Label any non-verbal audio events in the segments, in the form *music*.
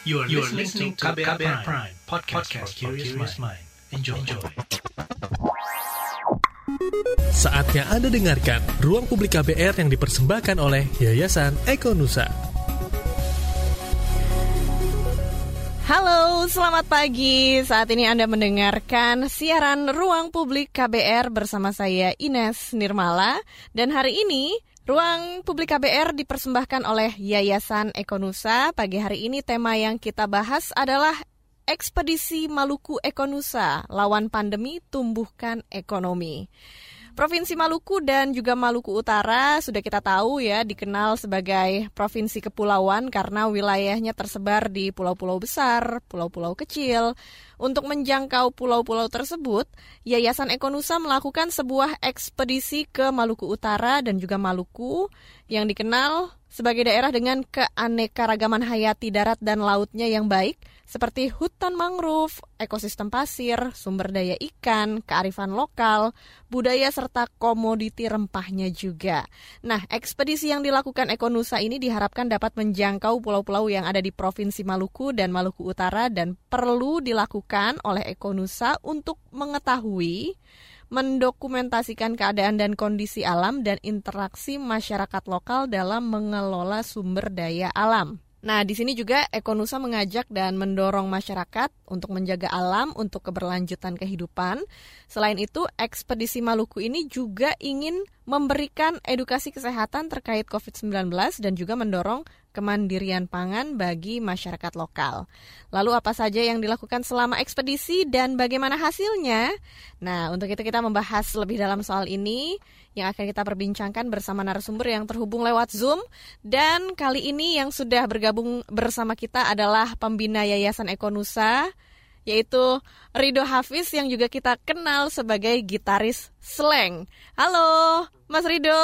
You are, you are listening to KBR, KBR Prime, Prime podcast, podcast for curious mind. Enjoy. Enjoy. Saatnya Anda dengarkan Ruang Publik KBR yang dipersembahkan oleh Yayasan Eko Nusa. Halo, selamat pagi. Saat ini Anda mendengarkan siaran Ruang Publik KBR bersama saya Ines Nirmala. Dan hari ini Ruang Publik KBR dipersembahkan oleh Yayasan Ekonusa. Pagi hari ini tema yang kita bahas adalah Ekspedisi Maluku Ekonusa, lawan pandemi tumbuhkan ekonomi. Provinsi Maluku dan juga Maluku Utara sudah kita tahu ya dikenal sebagai provinsi kepulauan karena wilayahnya tersebar di pulau-pulau besar, pulau-pulau kecil. Untuk menjangkau pulau-pulau tersebut, Yayasan Ekonusa melakukan sebuah ekspedisi ke Maluku Utara dan juga Maluku yang dikenal sebagai daerah dengan keanekaragaman hayati darat dan lautnya yang baik seperti hutan mangrove, ekosistem pasir, sumber daya ikan, kearifan lokal, budaya serta komoditi rempahnya juga. Nah, ekspedisi yang dilakukan Ekonusa ini diharapkan dapat menjangkau pulau-pulau yang ada di Provinsi Maluku dan Maluku Utara dan perlu dilakukan oleh Ekonusa untuk mengetahui mendokumentasikan keadaan dan kondisi alam dan interaksi masyarakat lokal dalam mengelola sumber daya alam. Nah, di sini juga Ekonusa mengajak dan mendorong masyarakat untuk menjaga alam untuk keberlanjutan kehidupan. Selain itu, ekspedisi Maluku ini juga ingin memberikan edukasi kesehatan terkait COVID-19 dan juga mendorong kemandirian pangan bagi masyarakat lokal. Lalu apa saja yang dilakukan selama ekspedisi dan bagaimana hasilnya? Nah, untuk itu kita membahas lebih dalam soal ini yang akan kita perbincangkan bersama narasumber yang terhubung lewat Zoom. Dan kali ini yang sudah bergabung bersama kita adalah pembina Yayasan Ekonusa, yaitu Rido Hafiz yang juga kita kenal sebagai gitaris slang. Halo, Mas Rido,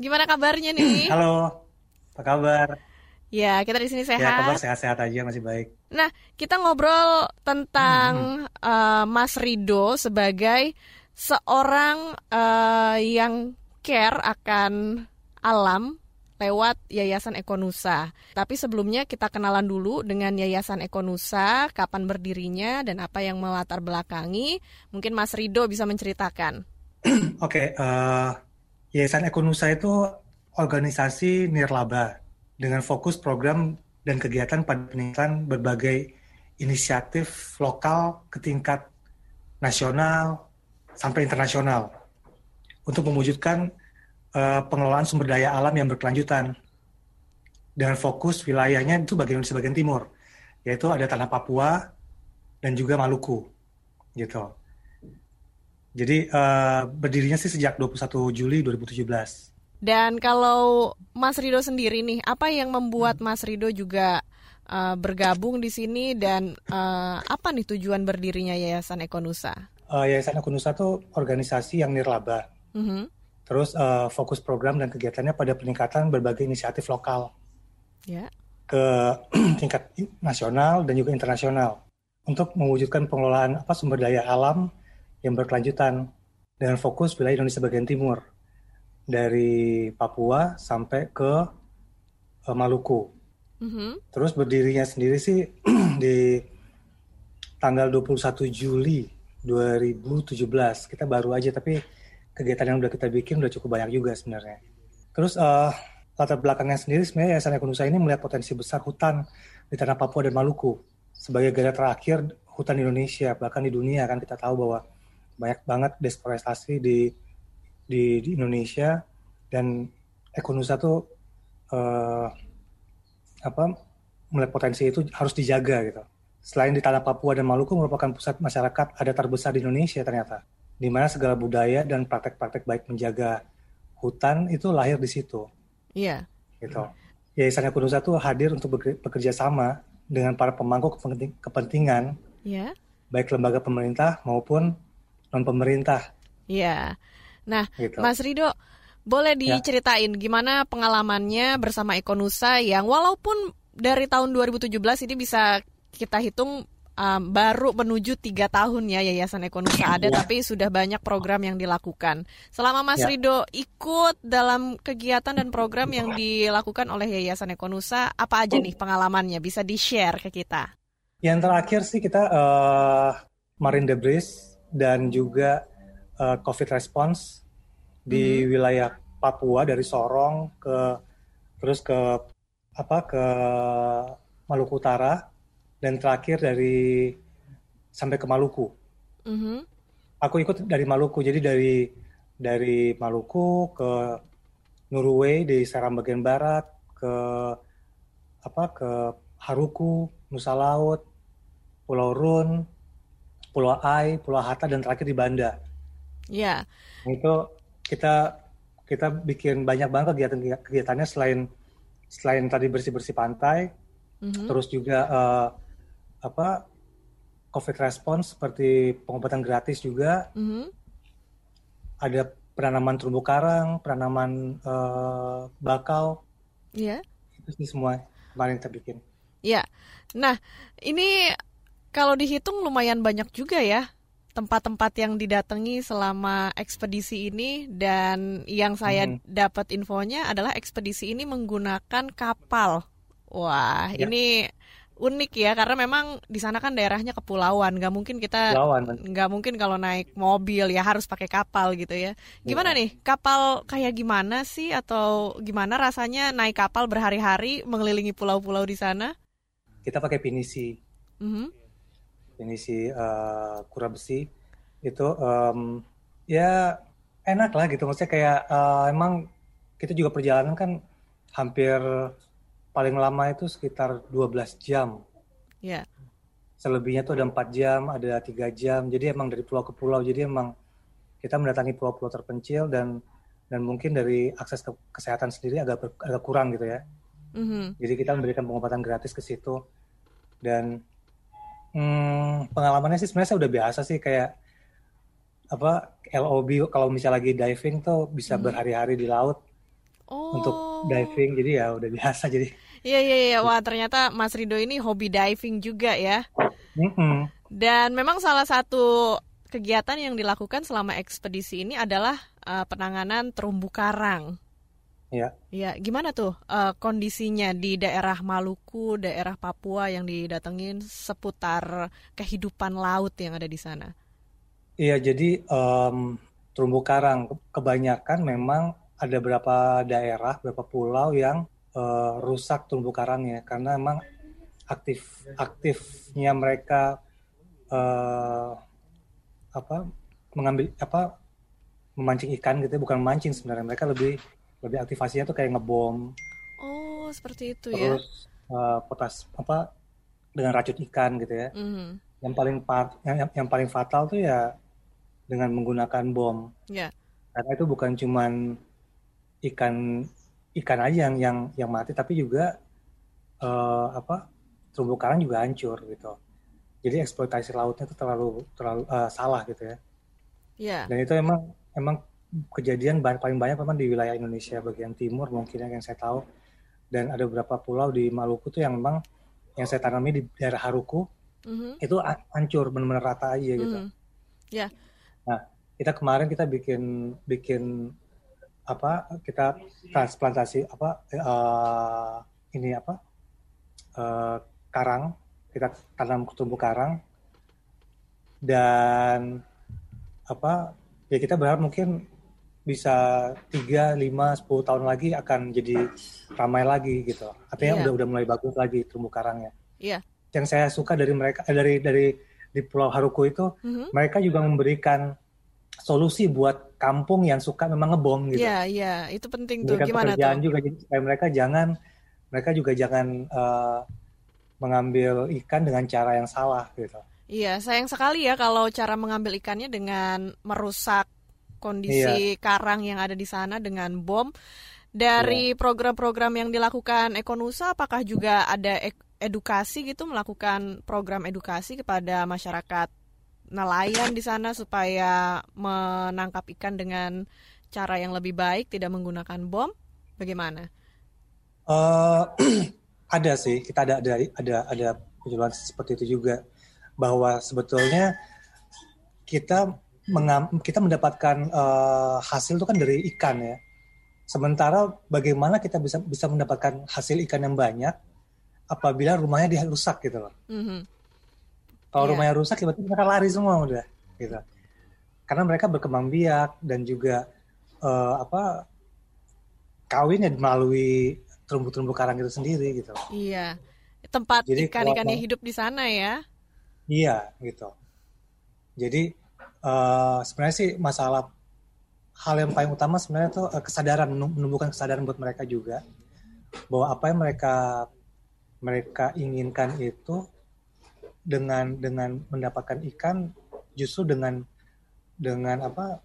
gimana kabarnya nih? *laughs* Halo, apa kabar? Ya, kita di sini sehat. Ya, kabar sehat-sehat aja, masih baik. Nah, kita ngobrol tentang hmm. uh, Mas Rido sebagai seorang uh, yang care akan alam lewat Yayasan Ekonusa. Tapi sebelumnya kita kenalan dulu dengan Yayasan Ekonusa, kapan berdirinya dan apa yang melatar belakangi. Mungkin Mas Rido bisa menceritakan. *clears throat* Oke, okay, uh, eh, Yayasan Ekonusa itu organisasi nirlaba dengan fokus program dan kegiatan pada peningkatan berbagai inisiatif lokal ke tingkat nasional, sampai internasional untuk mewujudkan uh, pengelolaan sumber daya alam yang berkelanjutan dengan fokus wilayahnya itu bagian sebagian timur yaitu ada tanah Papua dan juga Maluku gitu. Jadi uh, berdirinya sih sejak 21 Juli 2017. Dan kalau Mas Rido sendiri nih, apa yang membuat Mas Rido juga uh, bergabung di sini dan uh, apa nih tujuan berdirinya Yayasan Ekonusa? uh, Yayasan Aku Nusa itu organisasi yang nirlaba. Mm -hmm. Terus uh, fokus program dan kegiatannya pada peningkatan berbagai inisiatif lokal yeah. ke *clears throat* tingkat nasional dan juga internasional untuk mewujudkan pengelolaan apa sumber daya alam yang berkelanjutan dengan fokus wilayah Indonesia bagian timur dari Papua sampai ke uh, Maluku. Mm -hmm. Terus berdirinya sendiri sih *clears throat* di tanggal 21 Juli 2017 kita baru aja tapi kegiatan yang udah kita bikin udah cukup banyak juga sebenarnya. Terus uh, latar belakangnya sendiri sebenarnya Yayasan Ekonusa ini melihat potensi besar hutan di tanah Papua dan Maluku sebagai garda terakhir hutan Indonesia bahkan di dunia kan kita tahu bahwa banyak banget deforestasi di di, di Indonesia dan Ekonusa tuh uh, apa melihat potensi itu harus dijaga gitu selain di tanah Papua dan Maluku merupakan pusat masyarakat adat terbesar di Indonesia ternyata, di mana segala budaya dan praktek-praktek baik menjaga hutan itu lahir di situ. Iya. Gitu. Yayasan Kunusa itu hadir untuk bekerja sama dengan para pemangku kepentingan, yeah. baik lembaga pemerintah maupun non pemerintah. Iya. Nah, gitu. Mas Rido, boleh ya. diceritain ya. gimana pengalamannya bersama Ekonusa yang walaupun dari tahun 2017 ini bisa kita hitung um, baru menuju tiga tahun ya Yayasan Ekonusa ada, ya. tapi sudah banyak program yang dilakukan. Selama Mas ya. Rido ikut dalam kegiatan dan program yang dilakukan oleh Yayasan Ekonusa, apa aja nih pengalamannya? Bisa di-share ke kita? Yang terakhir sih kita uh, Marine Debris dan juga uh, COVID Response di hmm. wilayah Papua dari Sorong ke terus ke apa ke Maluku Utara dan terakhir dari sampai ke Maluku. Mm-hmm. Aku ikut dari Maluku, jadi dari dari Maluku ke Norway di Seram bagian barat ke apa ke Haruku, Nusa Laut, Pulau Run, Pulau Ai, Pulau Hatta dan terakhir di Banda. Ya. Yeah. Itu kita kita bikin banyak banget kegiatan kegiatannya selain selain tadi bersih bersih pantai, mm-hmm. terus juga uh, apa COVID response seperti pengobatan gratis juga. Mm-hmm. Ada penanaman terumbu karang, penanaman uh, bakau. Iya. Yeah. Itu sih semua kemarin kita bikin. Iya. Yeah. Nah, ini kalau dihitung lumayan banyak juga ya tempat-tempat yang didatangi selama ekspedisi ini dan yang saya mm-hmm. dapat infonya adalah ekspedisi ini menggunakan kapal. Wah, ya. ini unik ya karena memang di sana kan daerahnya kepulauan nggak mungkin kita nggak mungkin kalau naik mobil ya harus pakai kapal gitu ya gimana ya. nih kapal kayak gimana sih atau gimana rasanya naik kapal berhari-hari mengelilingi pulau-pulau di sana kita pakai pinisi mm -hmm. Pinisi uh, kura besi itu um, ya enak lah gitu maksudnya kayak uh, emang kita juga perjalanan kan hampir paling lama itu sekitar 12 jam. Iya. Yeah. Selebihnya tuh ada empat jam, ada tiga jam. Jadi emang dari pulau ke pulau. Jadi emang kita mendatangi pulau-pulau terpencil dan dan mungkin dari akses ke kesehatan sendiri agak agak kurang gitu ya. Mm-hmm. Jadi kita memberikan pengobatan gratis ke situ dan hmm, pengalamannya sih sebenarnya saya udah biasa sih kayak apa LOB kalau misalnya lagi diving tuh bisa mm-hmm. berhari-hari di laut oh. untuk diving jadi ya udah biasa jadi Iya iya iya wah ternyata Mas Rido ini hobi diving juga ya. Mm-hmm. Dan memang salah satu kegiatan yang dilakukan selama ekspedisi ini adalah uh, penanganan terumbu karang. Iya. Iya, gimana tuh uh, kondisinya di daerah Maluku, daerah Papua yang didatengin seputar kehidupan laut yang ada di sana? Iya, jadi um, terumbu karang kebanyakan memang ada beberapa daerah, beberapa pulau yang uh, rusak terumbu karangnya karena emang aktif aktifnya mereka uh, apa mengambil apa memancing ikan gitu ya, bukan mancing sebenarnya mereka lebih lebih aktivasinya tuh kayak ngebom oh seperti itu terus, ya terus uh, potas apa dengan racun ikan gitu ya mm-hmm. yang paling part yang, yang paling fatal tuh ya dengan menggunakan bom yeah. karena itu bukan cuman ikan ikan aja yang yang yang mati tapi juga uh, apa terumbu karang juga hancur gitu jadi eksploitasi lautnya itu terlalu terlalu uh, salah gitu ya yeah. dan itu emang emang kejadian paling banyak memang di wilayah Indonesia bagian timur mungkin yang saya tahu dan ada beberapa pulau di Maluku tuh yang memang yang saya tanami di daerah Haruku mm-hmm. itu hancur benar-benar rata aja gitu. Mm-hmm. Yeah. Nah kita kemarin kita bikin bikin apa kita transplantasi apa uh, ini apa uh, karang kita tanam tumbuh karang dan apa ya kita berharap mungkin bisa 3, 5, 10 tahun lagi akan jadi ramai lagi gitu. Artinya yeah. udah udah mulai bagus lagi terumbu karangnya. Iya. Yeah. Yang saya suka dari mereka dari dari di Pulau Haruku itu mm -hmm. mereka juga memberikan solusi buat kampung yang suka memang ngebom gitu. Iya, iya, itu penting tuh. Gimana pekerjaan tuh? juga jadi supaya mereka jangan mereka juga jangan uh, mengambil ikan dengan cara yang salah gitu. Iya, sayang sekali ya kalau cara mengambil ikannya dengan merusak kondisi iya. karang yang ada di sana dengan bom. Dari iya. program-program yang dilakukan Ekonusa, apakah juga ada edukasi gitu melakukan program edukasi kepada masyarakat nelayan di sana supaya menangkap ikan dengan cara yang lebih baik, tidak menggunakan bom? Bagaimana? Uh, *clears throat* ada sih, kita ada ada ada ada seperti itu juga. bahwa sebetulnya kita mengam, kita mendapatkan uh, hasil itu kan dari ikan ya. Sementara bagaimana kita bisa bisa mendapatkan hasil ikan yang banyak apabila rumahnya dirusak gitu loh. Mm-hmm. Kalau yeah. rumahnya rusak, tiba-tiba mereka lari semua udah gitu. Karena mereka berkembang biak dan juga uh, apa kawinnya melalui terumbu-terumbu karang itu sendiri gitu. Iya. Tempat ikan-ikannya hidup di sana ya. Iya, gitu. Jadi uh, sebenarnya sih masalah hal yang paling utama sebenarnya itu uh, kesadaran menumbuhkan kesadaran buat mereka juga bahwa apa yang mereka mereka inginkan itu dengan dengan mendapatkan ikan justru dengan dengan apa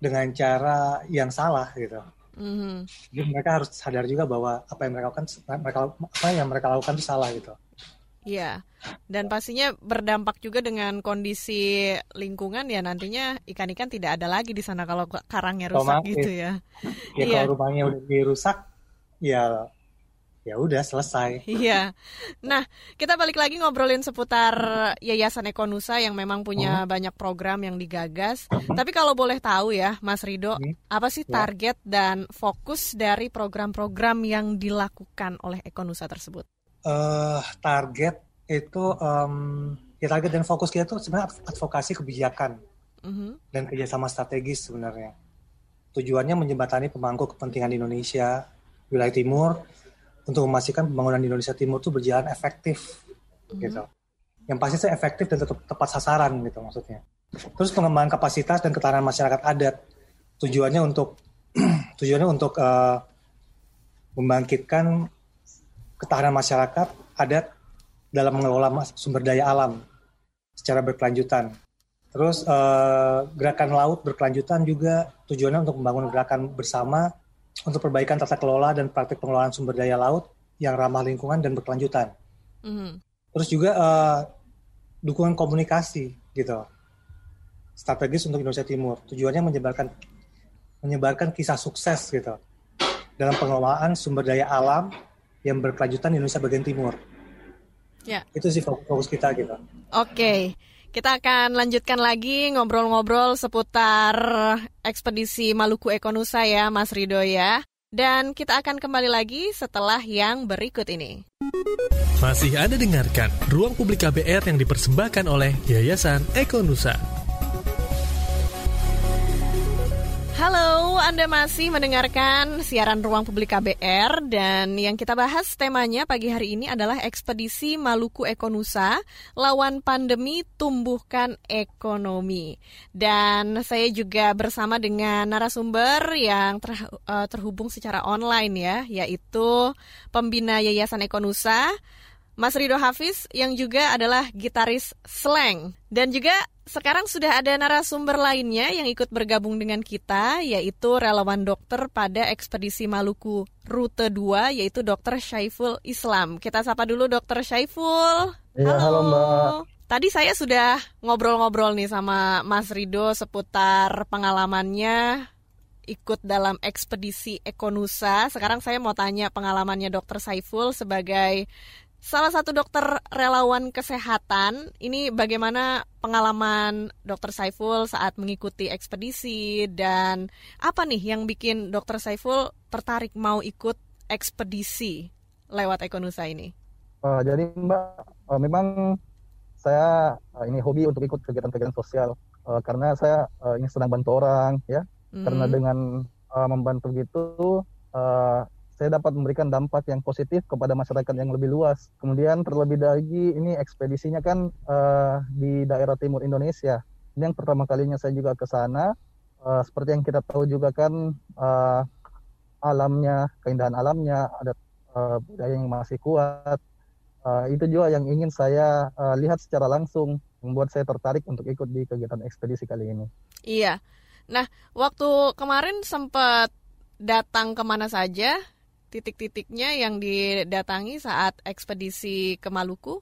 dengan cara yang salah gitu. Mm-hmm. Jadi mereka harus sadar juga bahwa apa yang mereka lakukan mereka apa yang mereka lakukan itu salah gitu. Iya, dan pastinya berdampak juga dengan kondisi lingkungan ya nantinya ikan-ikan tidak ada lagi di sana kalau karangnya rusak gitu ya. *laughs* Ya iya. kalau rumahnya udah dirusak, ya ya udah selesai. *laughs* Iya. Nah, kita balik lagi ngobrolin seputar Yayasan Ekonusa yang memang punya hmm. banyak program yang digagas. Hmm. Tapi kalau boleh tahu ya, Mas Rido, hmm. apa sih ya. target ya. dan fokus dari program-program yang dilakukan oleh Ekonusa tersebut? Uh, target itu um, ya target dan fokus kita itu sebenarnya advokasi kebijakan uh-huh. dan kerjasama strategis sebenarnya. Tujuannya menjembatani pemangku kepentingan Indonesia wilayah timur untuk memastikan pembangunan di Indonesia Timur itu berjalan efektif uh-huh. gitu. Yang pasti saya efektif dan tetap tepat sasaran gitu maksudnya. Terus pengembangan kapasitas dan ketahanan masyarakat adat. Tujuannya untuk *clears throat* tujuannya untuk uh, membangkitkan ketahanan masyarakat adat dalam mengelola sumber daya alam secara berkelanjutan. Terus uh, gerakan laut berkelanjutan juga tujuannya untuk membangun gerakan bersama untuk perbaikan tata kelola dan praktik pengelolaan sumber daya laut yang ramah lingkungan dan berkelanjutan. Mm-hmm. Terus juga uh, dukungan komunikasi gitu, strategis untuk Indonesia Timur. Tujuannya menyebarkan menyebarkan kisah sukses gitu dalam pengelolaan sumber daya alam yang berkelanjutan di Indonesia bagian timur. Ya. Itu sih fokus kita gitu. Oke. Kita akan lanjutkan lagi ngobrol-ngobrol seputar ekspedisi Maluku Ekonusa ya Mas Rido ya. Dan kita akan kembali lagi setelah yang berikut ini. Masih Anda dengarkan Ruang Publik KBR yang dipersembahkan oleh Yayasan Ekonusa. Halo, Anda masih mendengarkan siaran Ruang Publik KBR dan yang kita bahas temanya pagi hari ini adalah ekspedisi Maluku Ekonusa lawan pandemi tumbuhkan ekonomi. Dan saya juga bersama dengan narasumber yang uh, terhubung secara online ya, yaitu pembina Yayasan Ekonusa Mas Rido Hafiz yang juga adalah gitaris Slang. Dan juga sekarang sudah ada narasumber lainnya yang ikut bergabung dengan kita, yaitu relawan dokter pada ekspedisi Maluku Rute 2, yaitu Dr. Syaiful Islam. Kita sapa dulu Dr. Syaiful. Ya, halo. halo Mbak. Tadi saya sudah ngobrol-ngobrol nih sama Mas Rido seputar pengalamannya ikut dalam ekspedisi Ekonusa. Sekarang saya mau tanya pengalamannya Dr. Saiful sebagai salah satu dokter relawan kesehatan. Ini bagaimana pengalaman dokter Saiful saat mengikuti ekspedisi dan apa nih yang bikin dokter Saiful tertarik mau ikut ekspedisi lewat Ekonusa ini? Uh, jadi Mbak, uh, memang saya uh, ini hobi untuk ikut kegiatan-kegiatan sosial uh, karena saya uh, ini sedang bantu orang ya. Mm. Karena dengan uh, membantu gitu uh, saya dapat memberikan dampak yang positif kepada masyarakat yang lebih luas. Kemudian terlebih lagi ini ekspedisinya kan uh, di daerah timur Indonesia. Ini yang pertama kalinya saya juga ke sana. Uh, seperti yang kita tahu juga kan uh, alamnya, keindahan alamnya, ada uh, budaya yang masih kuat. Uh, itu juga yang ingin saya uh, lihat secara langsung, membuat saya tertarik untuk ikut di kegiatan ekspedisi kali ini. Iya. Nah, waktu kemarin sempat datang ke mana saja titik-titiknya yang didatangi saat ekspedisi ke Maluku?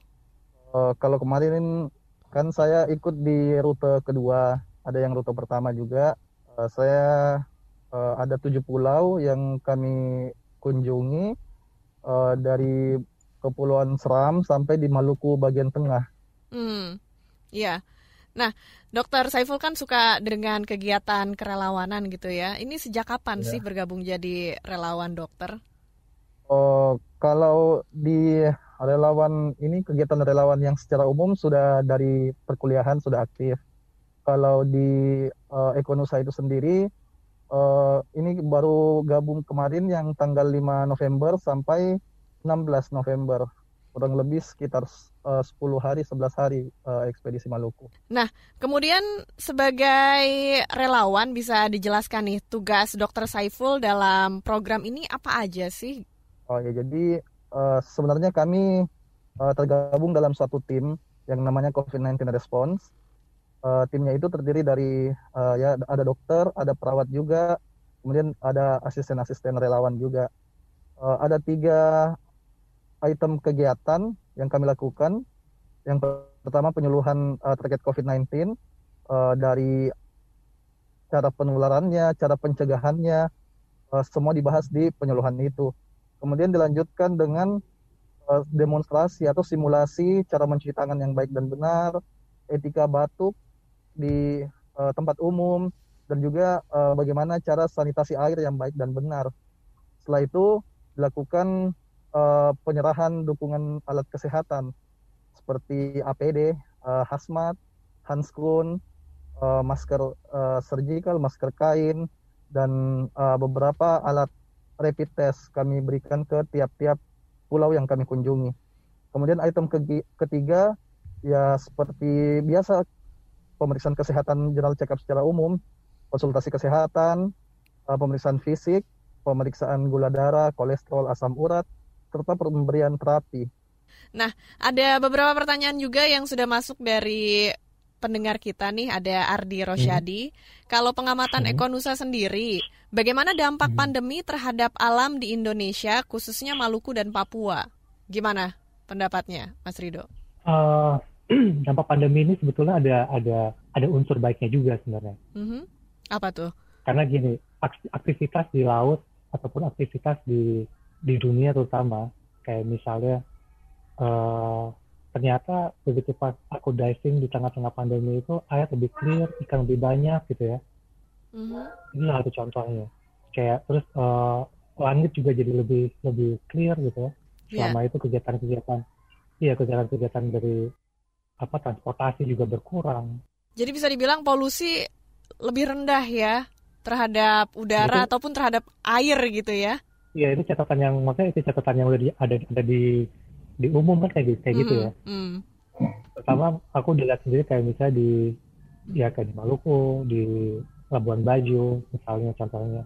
Uh, kalau kemarin kan saya ikut di rute kedua, ada yang rute pertama juga. Uh, saya uh, ada tujuh pulau yang kami kunjungi uh, dari Kepulauan Seram sampai di Maluku bagian tengah. Hmm, ya. Nah, Dokter Saiful kan suka dengan kegiatan kerelawanan gitu ya. Ini sejak kapan ya. sih bergabung jadi relawan dokter? Oh, kalau di relawan ini kegiatan relawan yang secara umum sudah dari perkuliahan sudah aktif. Kalau di uh, Ekonusa itu sendiri uh, ini baru gabung kemarin yang tanggal 5 November sampai 16 November kurang lebih sekitar uh, 10 hari 11 hari uh, ekspedisi Maluku. Nah, kemudian sebagai relawan bisa dijelaskan nih tugas Dokter Saiful dalam program ini apa aja sih? Oh ya, jadi uh, sebenarnya kami uh, tergabung dalam suatu tim yang namanya COVID-19 Response. Uh, timnya itu terdiri dari uh, ya ada dokter, ada perawat juga, kemudian ada asisten-asisten relawan juga. Uh, ada tiga item kegiatan yang kami lakukan. Yang pertama penyuluhan uh, terkait COVID-19 uh, dari cara penularannya, cara pencegahannya, uh, semua dibahas di penyuluhan itu. Kemudian dilanjutkan dengan uh, demonstrasi atau simulasi cara mencuci tangan yang baik dan benar, etika batuk di uh, tempat umum, dan juga uh, bagaimana cara sanitasi air yang baik dan benar. Setelah itu dilakukan penyerahan dukungan alat kesehatan seperti APD, uh, eh, hazmat, handscoon, uh, masker surgical, masker kain, dan beberapa alat rapid test kami berikan ke tiap-tiap pulau yang kami kunjungi. Kemudian item ke ketiga ya seperti biasa pemeriksaan kesehatan general check up secara umum, konsultasi kesehatan, pemeriksaan fisik, pemeriksaan gula darah, kolesterol, asam urat, serta pemberian terapi. Nah, ada beberapa pertanyaan juga yang sudah masuk dari pendengar kita nih, ada Ardi Rosyadi. Hmm. Kalau pengamatan hmm. Ekonusa sendiri, bagaimana dampak hmm. pandemi terhadap alam di Indonesia, khususnya Maluku dan Papua? Gimana pendapatnya, Mas Rido? Uh, *clears throat* dampak pandemi ini sebetulnya ada ada ada unsur baiknya juga sebenarnya. -hmm. Apa tuh? Karena gini, aktivitas di laut ataupun aktivitas di di dunia terutama kayak misalnya uh, ternyata begitu pas aku diving di tengah-tengah pandemi itu air lebih clear ikan lebih banyak gitu ya mm-hmm. ini satu contohnya kayak terus uh, langit juga jadi lebih lebih clear gitu ya selama yeah. itu kegiatan-kegiatan iya kegiatan-kegiatan dari apa transportasi juga berkurang jadi bisa dibilang polusi lebih rendah ya terhadap udara itu, ataupun terhadap air gitu ya Iya itu catatan yang maksudnya itu catatan yang udah di, ada ada di di umum kan kayak gitu, kayak mm, gitu ya. Mm. Pertama aku dilihat sendiri kayak misalnya di ya kayak di Maluku, di Labuan Bajo misalnya contohnya.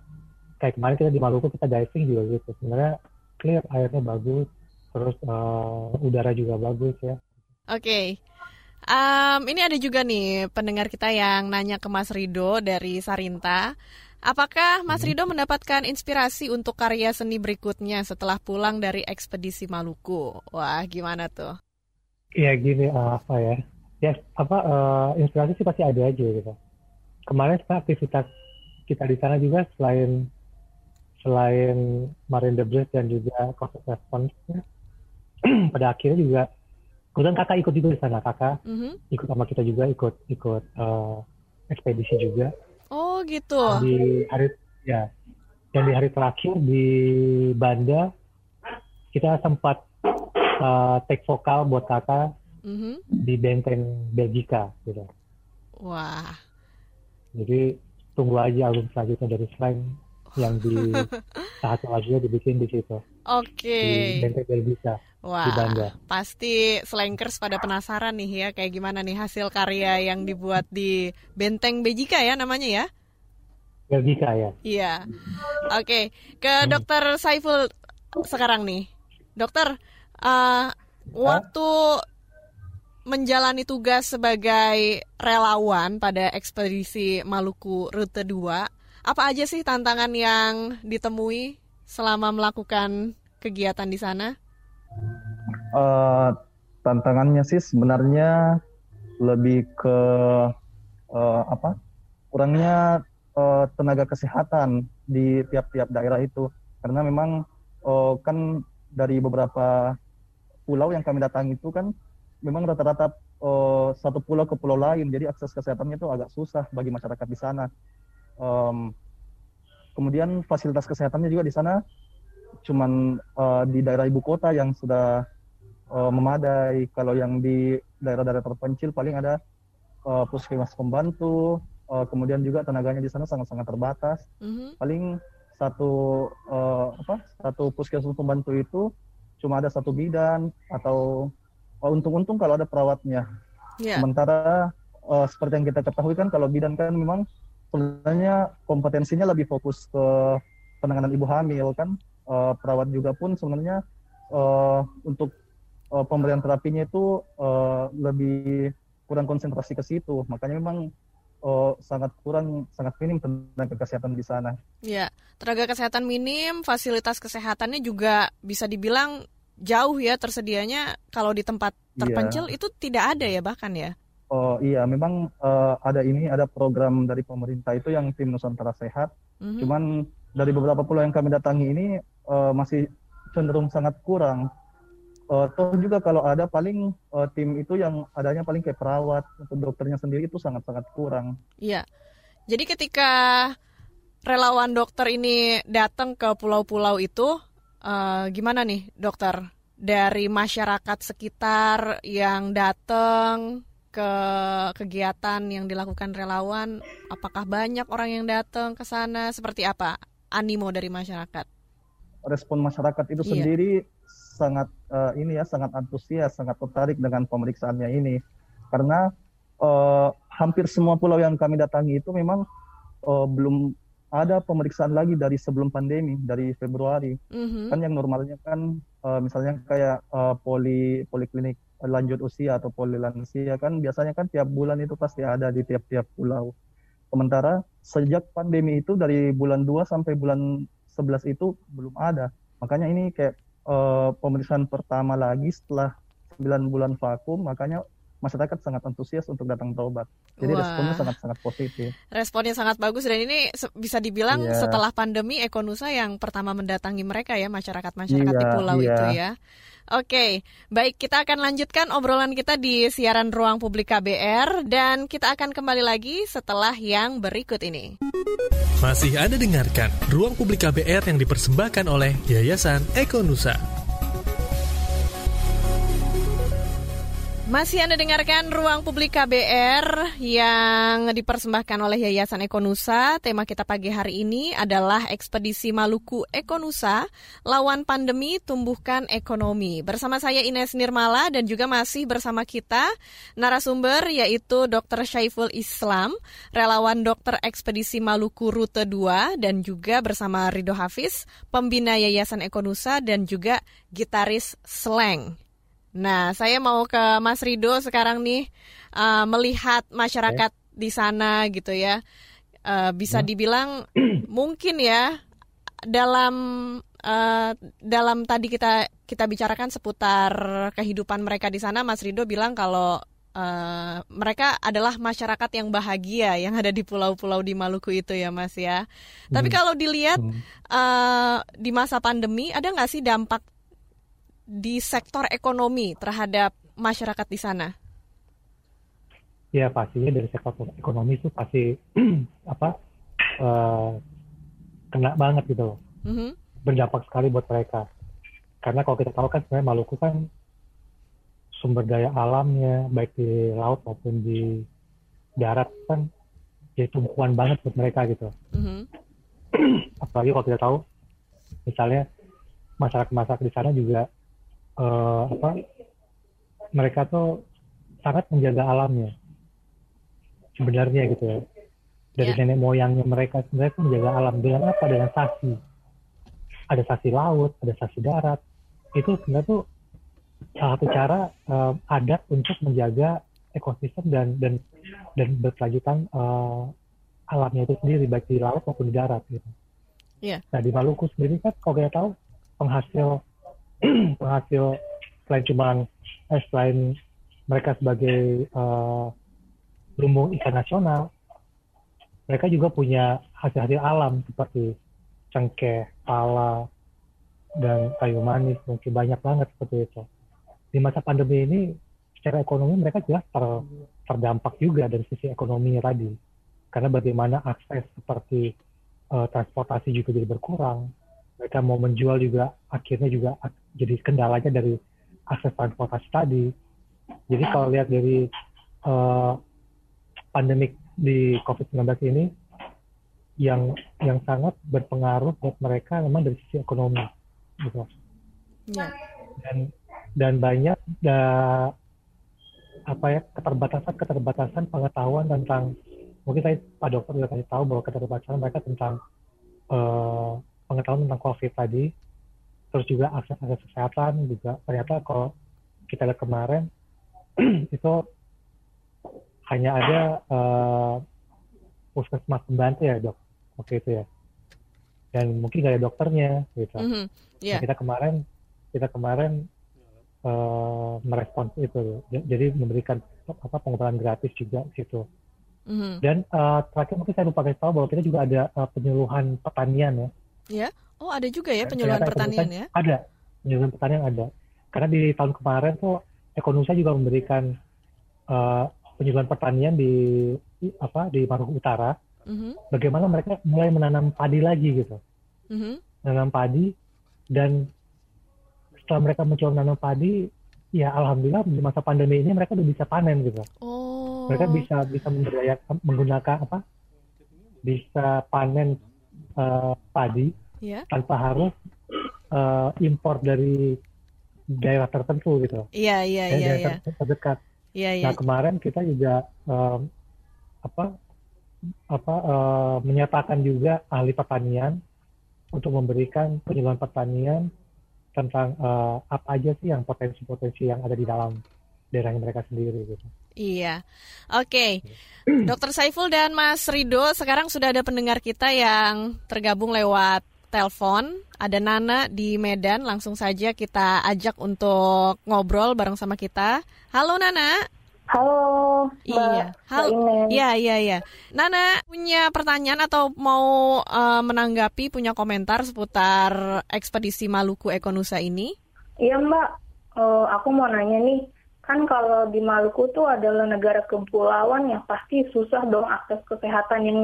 Kayak kemarin kita di Maluku kita diving juga gitu. Sebenarnya clear airnya bagus, terus uh, udara juga bagus ya. Oke. Okay. Um, ini ada juga nih pendengar kita yang nanya ke Mas Rido dari Sarinta. Apakah Mas hmm. Rido mendapatkan inspirasi untuk karya seni berikutnya setelah pulang dari ekspedisi Maluku? Wah, gimana tuh? Ya gini uh, apa ya? Ya apa uh, inspirasi sih pasti ada aja gitu. Kemarin aktivitas kita di sana juga selain selain Marine Debris dan juga Coast Response *clears throat* pada akhirnya juga kemudian kakak ikut juga di sana kakak mm -hmm. ikut sama kita juga ikut ikut uh, ekspedisi juga Oh gitu. Di hari ya, dan di hari terakhir di Banda kita sempat uh, take vokal buat kakak mm-hmm. di benteng Belgika gitu. Wah. Jadi tunggu aja album selanjutnya dari Slang yang di *laughs* satu lagunya dibikin di situ. Oke. Okay. Di benteng Belgika. Wah, pasti slankers pada penasaran nih ya kayak gimana nih hasil karya yang dibuat di Benteng Bejika ya namanya ya? Belgika ya. Iya. Oke, okay. ke hmm. Dokter Saiful sekarang nih, Dokter, uh, waktu menjalani tugas sebagai relawan pada ekspedisi Maluku Rute 2, apa aja sih tantangan yang ditemui selama melakukan kegiatan di sana? Uh, tantangannya sih sebenarnya lebih ke uh, apa? Kurangnya uh, tenaga kesehatan di tiap-tiap daerah itu karena memang uh, kan dari beberapa pulau yang kami datangi itu kan memang rata-rata uh, satu pulau ke pulau lain, jadi akses kesehatannya itu agak susah bagi masyarakat di sana. Um, kemudian fasilitas kesehatannya juga di sana cuman uh, di daerah ibu kota yang sudah uh, memadai. Kalau yang di daerah-daerah terpencil paling ada uh, puskesmas pembantu, uh, kemudian juga tenaganya di sana sangat-sangat terbatas. Mm-hmm. Paling satu uh, apa satu puskesmas pembantu itu cuma ada satu bidan atau untung-untung kalau ada perawatnya. Yeah. Sementara uh, seperti yang kita ketahui kan kalau bidan kan memang sebenarnya kompetensinya lebih fokus ke penanganan ibu hamil kan. Uh, perawat juga pun sebenarnya uh, untuk uh, pemberian terapinya itu uh, lebih kurang konsentrasi ke situ. Makanya memang uh, sangat kurang, sangat minim tenaga kesehatan di sana. Ya, tenaga kesehatan minim, fasilitas kesehatannya juga bisa dibilang jauh ya tersedianya kalau di tempat iya. terpencil yeah. itu tidak ada ya bahkan ya. Oh iya, memang uh, ada ini ada program dari pemerintah itu yang tim Nusantara Sehat. Mm-hmm. Cuman dari beberapa pulau yang kami datangi ini uh, masih cenderung sangat kurang. Uh, toh juga kalau ada paling uh, tim itu yang adanya paling kayak perawat atau dokternya sendiri itu sangat-sangat kurang. Iya. Jadi ketika relawan dokter ini datang ke pulau-pulau itu uh, gimana nih dokter? Dari masyarakat sekitar yang datang ke kegiatan yang dilakukan relawan apakah banyak orang yang datang ke sana? Seperti apa animo dari masyarakat? Respon masyarakat itu iya. sendiri sangat uh, ini ya sangat antusias sangat tertarik dengan pemeriksaannya ini. Karena uh, hampir semua pulau yang kami datangi itu memang uh, belum ada pemeriksaan lagi dari sebelum pandemi dari Februari. Mm-hmm. kan yang normalnya kan uh, misalnya kayak uh, poli poliklinik lanjut usia atau poli lansia kan biasanya kan tiap bulan itu pasti ada di tiap-tiap pulau. Sementara sejak pandemi itu dari bulan 2 sampai bulan 11 itu belum ada. Makanya ini kayak uh, pemeriksaan pertama lagi setelah 9 bulan vakum makanya masyarakat sangat antusias untuk datang taubat. Jadi Wah. responnya sangat-sangat positif. Responnya sangat bagus dan ini bisa dibilang yeah. setelah pandemi Ekonusa yang pertama mendatangi mereka ya masyarakat-masyarakat yeah, di pulau yeah. itu ya. Oke, baik kita akan lanjutkan obrolan kita di siaran Ruang Publik KBR dan kita akan kembali lagi setelah yang berikut ini. Masih Anda dengarkan Ruang Publik KBR yang dipersembahkan oleh Yayasan Ekonusa. Masih Anda dengarkan Ruang Publik KBR yang dipersembahkan oleh Yayasan Ekonusa. Tema kita pagi hari ini adalah Ekspedisi Maluku Ekonusa, lawan pandemi tumbuhkan ekonomi. Bersama saya Ines Nirmala dan juga masih bersama kita narasumber yaitu Dr. Syaiful Islam, relawan dokter Ekspedisi Maluku Rute 2 dan juga bersama Rido Hafiz, pembina Yayasan Ekonusa dan juga gitaris Slang. Nah, saya mau ke Mas Rido sekarang nih uh, melihat masyarakat okay. di sana gitu ya. Uh, bisa hmm. dibilang *clears throat* mungkin ya dalam uh, dalam tadi kita kita bicarakan seputar kehidupan mereka di sana, Mas Rido bilang kalau uh, mereka adalah masyarakat yang bahagia yang ada di pulau-pulau di Maluku itu ya, Mas ya. Hmm. Tapi kalau dilihat hmm. uh, di masa pandemi, ada nggak sih dampak di sektor ekonomi terhadap masyarakat di sana? Ya pastinya dari sektor ekonomi itu pasti *clears throat* apa uh, kena banget gitu loh, mm-hmm. berdampak sekali buat mereka. Karena kalau kita tahu kan sebenarnya Maluku kan sumber daya alamnya baik di laut maupun di darat kan jadi tumpuan banget buat mereka gitu. Mm-hmm. *clears throat* Apalagi kalau kita tahu misalnya masyarakat-masyarakat di sana juga uh, apa mereka tuh sangat menjaga alamnya sebenarnya gitu ya dari yeah. nenek moyangnya mereka sebenarnya menjaga alam dengan apa dengan sasi ada sasi laut ada sasi darat itu sebenarnya tuh salah satu cara uh, adat untuk menjaga ekosistem dan dan dan berkelanjutan uh, alamnya itu sendiri baik di laut maupun di darat gitu. Yeah. Nah di Maluku sendiri kan kalau kita tahu penghasil *clears throat* penghasil selain cuma eh, selain mereka sebagai uh, lumbung ikan nasional, mereka juga punya hasil-hasil alam seperti cengkeh, pala, dan kayu manis, mungkin banyak banget seperti itu. Di masa pandemi ini, secara ekonomi mereka jelas ter, terdampak juga dari sisi ekonomi tadi. Karena bagaimana akses seperti uh, transportasi juga jadi berkurang. Mereka mau menjual juga akhirnya juga jadi kendalanya dari akses transportasi tadi. Jadi kalau lihat dari uh, pandemik di COVID-19 ini, yang yang sangat berpengaruh buat mereka memang dari sisi ekonomi, gitu. Ya. Dan dan banyak da, apa ya keterbatasan keterbatasan pengetahuan tentang mungkin saya Pak Dokter juga kasih tahu bahwa keterbatasan mereka tentang uh, pengetahuan tentang COVID tadi, terus juga akses akses kesehatan juga ternyata kalau kita lihat kemarin *clears throat* itu hanya ada uh, puskesmas pembantu ya dok waktu itu ya dan mungkin gak ada dokternya gitu mm -hmm. yeah. nah, kita kemarin kita kemarin uh, merespons itu jadi memberikan apa pengobatan gratis juga gitu mm-hmm. dan uh, terakhir mungkin saya lupa kasih tahu bahwa kita juga ada uh, penyuluhan pertanian ya ya. Oh ada juga ya penyuluhan pertanian ya? ada. Penyuluhan pertanian ada. Karena di tahun kemarin tuh Ekonomi juga memberikan uh, penyuluhan pertanian di apa di Maluku Utara. Mm-hmm. bagaimana mereka mulai menanam padi lagi gitu. Mm-hmm. menanam padi dan setelah mereka mencoba menanam padi ya alhamdulillah di masa pandemi ini mereka udah bisa panen gitu. Oh. mereka bisa bisa menggunakan apa bisa panen uh, padi yeah. tanpa harus uh, impor dari daerah tertentu gitu iya iya iya daerah iya. terdekat iya iya nah kemarin kita juga um, apa apa uh, menyatakan juga ahli pertanian untuk memberikan penyuluhan pertanian tentang uh, apa aja sih yang potensi-potensi yang ada di dalam daerahnya mereka sendiri gitu. Iya, oke, okay. Dokter Saiful dan Mas Rido sekarang sudah ada pendengar kita yang tergabung lewat telepon. Ada Nana di Medan, langsung saja kita ajak untuk ngobrol bareng sama kita. Halo Nana. Halo, Mbak, iya. Halo. Iya, iya, iya. Nana punya pertanyaan atau mau uh, menanggapi, punya komentar seputar ekspedisi Maluku Ekonusa ini? Iya, Mbak. Uh, aku mau nanya nih, kan kalau di Maluku tuh adalah negara kepulauan yang pasti susah dong akses kesehatan yang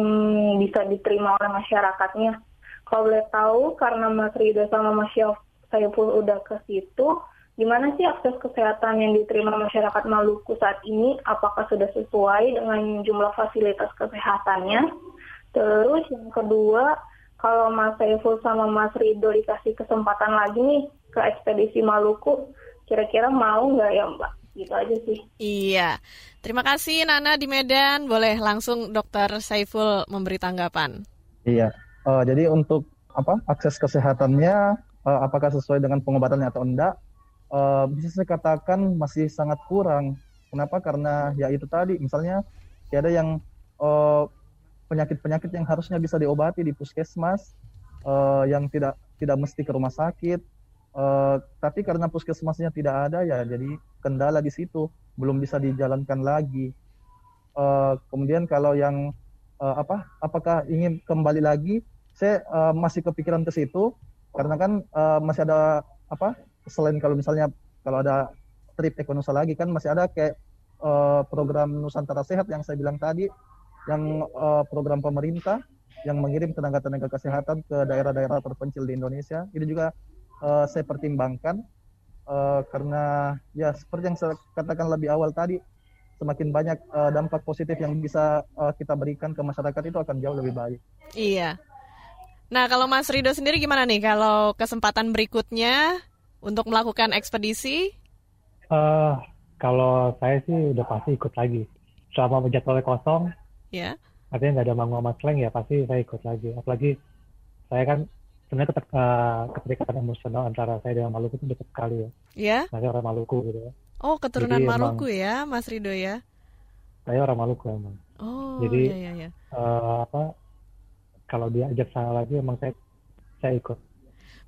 bisa diterima oleh masyarakatnya. Kalau boleh tahu, karena Mas Rido sama Mas Saiful udah ke situ, Gimana sih akses kesehatan yang diterima masyarakat Maluku saat ini? Apakah sudah sesuai dengan jumlah fasilitas kesehatannya? Terus yang kedua, kalau Mas Saiful sama Mas Rido dikasih kesempatan lagi nih ke ekspedisi Maluku, kira-kira mau nggak ya Mbak? Gitu aja sih. Iya. Terima kasih Nana di Medan. Boleh langsung Dokter Saiful memberi tanggapan. Iya. Uh, jadi untuk apa akses kesehatannya uh, apakah sesuai dengan pengobatannya atau enggak? uh, bisa saya katakan masih sangat kurang. Kenapa? Karena ya itu tadi, misalnya ya ada yang eh, penyakit-penyakit yang harusnya bisa diobati di puskesmas, uh, yang tidak tidak mesti ke rumah sakit, uh, tapi karena puskesmasnya tidak ada ya, jadi kendala di situ, belum bisa dijalankan lagi. Uh, kemudian kalau yang uh, apa, apakah ingin kembali lagi? Saya uh, masih kepikiran ke situ, karena kan uh, masih ada apa selain kalau misalnya kalau ada trip ekonomi lagi kan masih ada kayak uh, program Nusantara Sehat yang saya bilang tadi, yang uh, program pemerintah yang mengirim tenaga-tenaga kesehatan ke daerah-daerah terpencil di Indonesia. Ini juga uh, saya pertimbangkan uh, karena ya seperti yang saya katakan lebih awal tadi, semakin banyak uh, dampak positif yang bisa uh, kita berikan ke masyarakat itu akan jauh lebih baik. Iya. Nah, kalau Mas Rido sendiri gimana nih kalau kesempatan berikutnya untuk melakukan ekspedisi? Uh, kalau saya sih udah pasti ikut lagi. Selama jadwalnya kosong, ya. Yeah. artinya nggak ada manggung sama slang ya pasti saya ikut lagi. Apalagi saya kan sebenarnya ketek, uh, keterikatan emosional antara saya dengan Maluku itu dekat sekali ya. Iya. Yeah. Saya orang Maluku gitu ya. Oh keturunan Jadi Maluku emang, ya, Mas Rido ya? Saya orang Maluku emang. Oh. Jadi iya, iya, iya. Uh, apa? Kalau dia ajak saya lagi, emang saya saya ikut.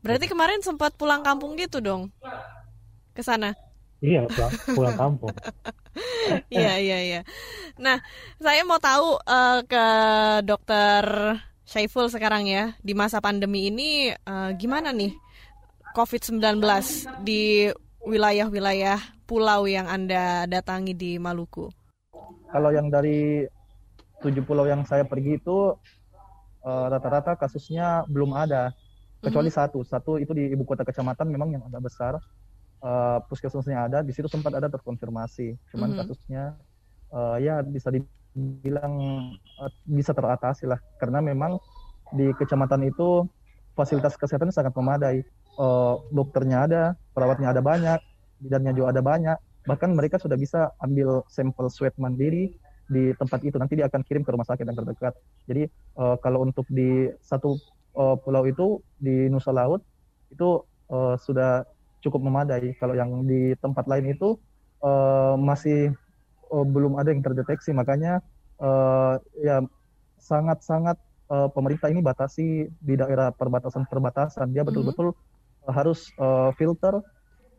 Berarti kemarin sempat pulang kampung gitu dong? Ke sana? Iya, pulang, pulang kampung. *laughs* Iya, iya, iya. Nah, saya mau tahu uh, ke dokter Syaiful sekarang ya, di masa pandemi ini uh, gimana nih COVID-19 di wilayah-wilayah pulau yang Anda datangi di Maluku? Kalau yang dari tujuh pulau yang saya pergi itu eh, rata-rata uh, kasusnya belum ada, kecuali mm -hmm. satu. Satu itu di ibu kota kecamatan memang yang agak besar. Uh, puskesmasnya ada, di situ sempat ada terkonfirmasi. Cuman mm -hmm. kasusnya uh, ya bisa dibilang uh, bisa teratasi lah, karena memang di kecamatan itu fasilitas kesehatan sangat memadai uh, dokternya ada, perawatnya ada banyak, bidannya juga ada banyak. Bahkan mereka sudah bisa ambil sampel swab mandiri di tempat itu. Nanti dia akan kirim ke rumah sakit yang terdekat. Jadi uh, kalau untuk di satu pulau itu di Nusa Laut itu sudah cukup memadai. Kalau yang di tempat lain itu masih uh, belum ada yang terdeteksi. Makanya uh, ya sangat-sangat uh, pemerintah ini batasi di daerah perbatasan-perbatasan. Dia mhm. betul-betul mm -hmm harus uh, filter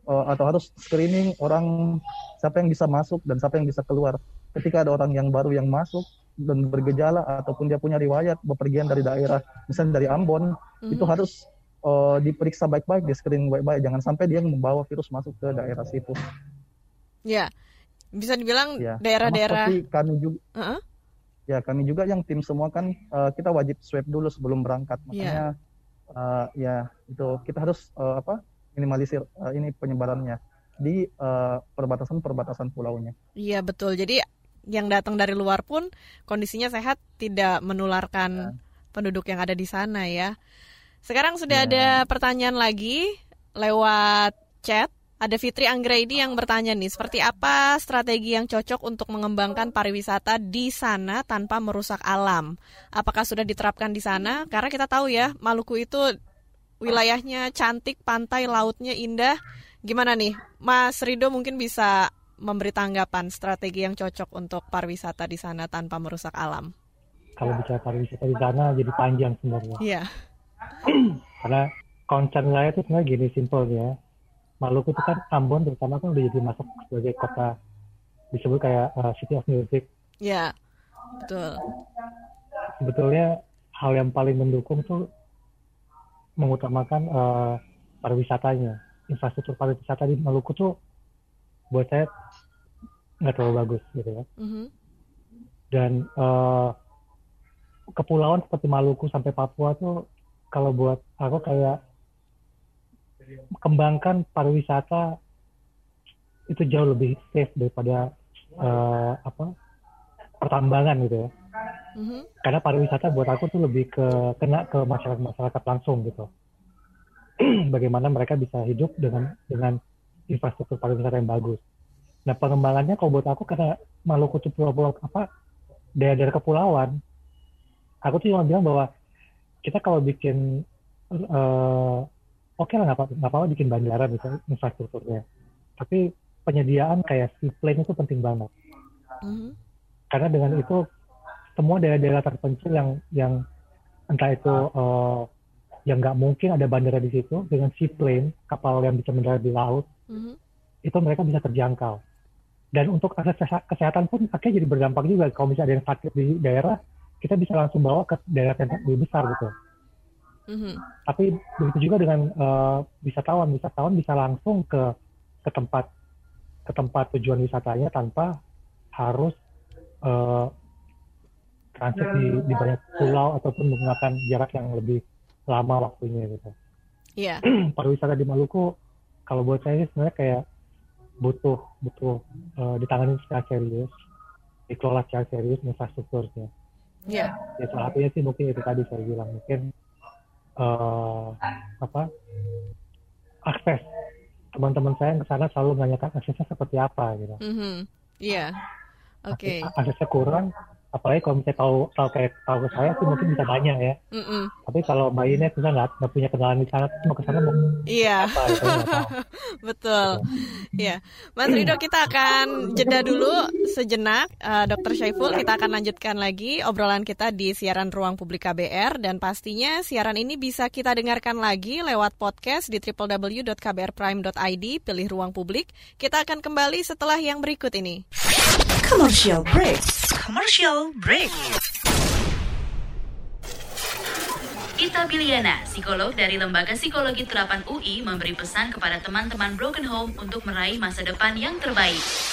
uh, atau harus screening orang siapa yang bisa masuk dan siapa yang bisa keluar. Ketika ada orang yang baru yang masuk dan bergejala ataupun dia punya riwayat bepergian dari daerah, misalnya dari Ambon, mm-hmm. itu harus uh, diperiksa baik-baik, di screening baik-baik. Jangan sampai dia membawa virus masuk ke daerah situ. Ya, bisa dibilang ya. daerah-daerah. Seperti kami juga. Uh-huh. Ya, kami juga yang tim semua kan uh, kita wajib swab dulu sebelum berangkat. Ya. Makanya yeah uh, ya itu kita harus uh, apa minimalisir uh, ini penyebarannya di perbatasan-perbatasan uh, pulaunya. Iya betul. Jadi yang datang dari luar pun kondisinya sehat, tidak menularkan ya. penduduk yang ada di sana ya. Sekarang sudah ya. ada pertanyaan lagi lewat chat. Ada Fitri Anggraidi yang bertanya nih, seperti apa strategi yang cocok untuk mengembangkan pariwisata di sana tanpa merusak alam? Apakah sudah diterapkan di sana? Karena kita tahu ya, Maluku itu wilayahnya cantik, pantai, lautnya indah. Gimana nih, Mas Rido mungkin bisa memberi tanggapan strategi yang cocok untuk pariwisata di sana tanpa merusak alam? Kalau bicara pariwisata di sana jadi panjang sebenarnya. Iya. *clears throat* Karena concern saya itu sebenarnya gini simpel ya Maluku itu kan Ambon terutama kan udah jadi masuk sebagai kota disebut kayak uh, City of Music. Ya, betul. Sebetulnya hal yang paling mendukung tuh mengutamakan uh, pariwisatanya. Infrastruktur pariwisata di Maluku tuh buat saya nggak terlalu bagus gitu ya. Mm -hmm. Dan uh, kepulauan seperti Maluku sampai Papua tuh kalau buat aku kayak kembangkan pariwisata itu jauh lebih safe daripada uh, apa pertambangan gitu ya. Mm-hmm. Karena pariwisata buat aku tuh lebih ke kena ke masyarakat masyarakat langsung gitu. *clears throat* Bagaimana mereka bisa hidup dengan dengan infrastruktur pariwisata yang bagus. Nah pengembangannya kalau buat aku karena Maluku itu pulau-pulau apa daerah-daerah kepulauan, aku tuh cuma bilang bahwa kita kalau bikin uh, oke okay lah nggak apa-apa apa bikin bandara misalnya infrastrukturnya. Tapi penyediaan kayak seaplane itu penting banget. Mm-hmm. karena dengan itu semua daerah-daerah terpencil yang yang entah itu uh, yang nggak mungkin ada bandara di situ dengan seaplane kapal yang bisa mendarat di laut mm-hmm. itu mereka bisa terjangkau. Dan untuk akses kesehatan pun akhirnya jadi berdampak juga. Kalau misalnya ada yang sakit di daerah kita bisa langsung bawa ke daerah yang lebih besar gitu Mm-hmm. Tapi begitu juga dengan uh, wisatawan, wisatawan bisa langsung ke ke tempat ke tempat tujuan wisatanya tanpa harus uh, transit di, di banyak pulau ataupun menggunakan jarak yang lebih lama waktunya gitu. Iya. Yeah. *clears throat* Pariwisata di Maluku kalau buat saya sebenarnya kayak butuh butuh uh, ditangani secara serius, dikelola secara serius infrastrukturnya. Iya. Yeah. Ya salah satunya sih mungkin itu tadi saya bilang mungkin uh, apa akses teman-teman saya yang ke sana selalu menanyakan aksesnya seperti apa gitu. Mm -hmm. Iya. Yeah. Oke. Okay. Aksesnya kurang, apalagi kalau misalnya tahu tahu kayak tahu ke saya sih mungkin bisa banyak ya. Mm -mm. tapi kalau mbak Ines kita nggak nggak punya kenalan di sana mau ke sana mau iya. apa, gitu, *laughs* betul. Iya. Mas Rido kita akan jeda dulu sejenak. Uh, Dokter Syaiful kita akan lanjutkan lagi obrolan kita di siaran ruang publik KBR dan pastinya siaran ini bisa kita dengarkan lagi lewat podcast di www.kbrprime.id pilih ruang publik. Kita akan kembali setelah yang berikut ini. Commercial break. Commercial break. Gita Biliana, psikolog dari Lembaga Psikologi Terapan UI, memberi pesan kepada teman-teman Broken Home untuk meraih masa depan yang terbaik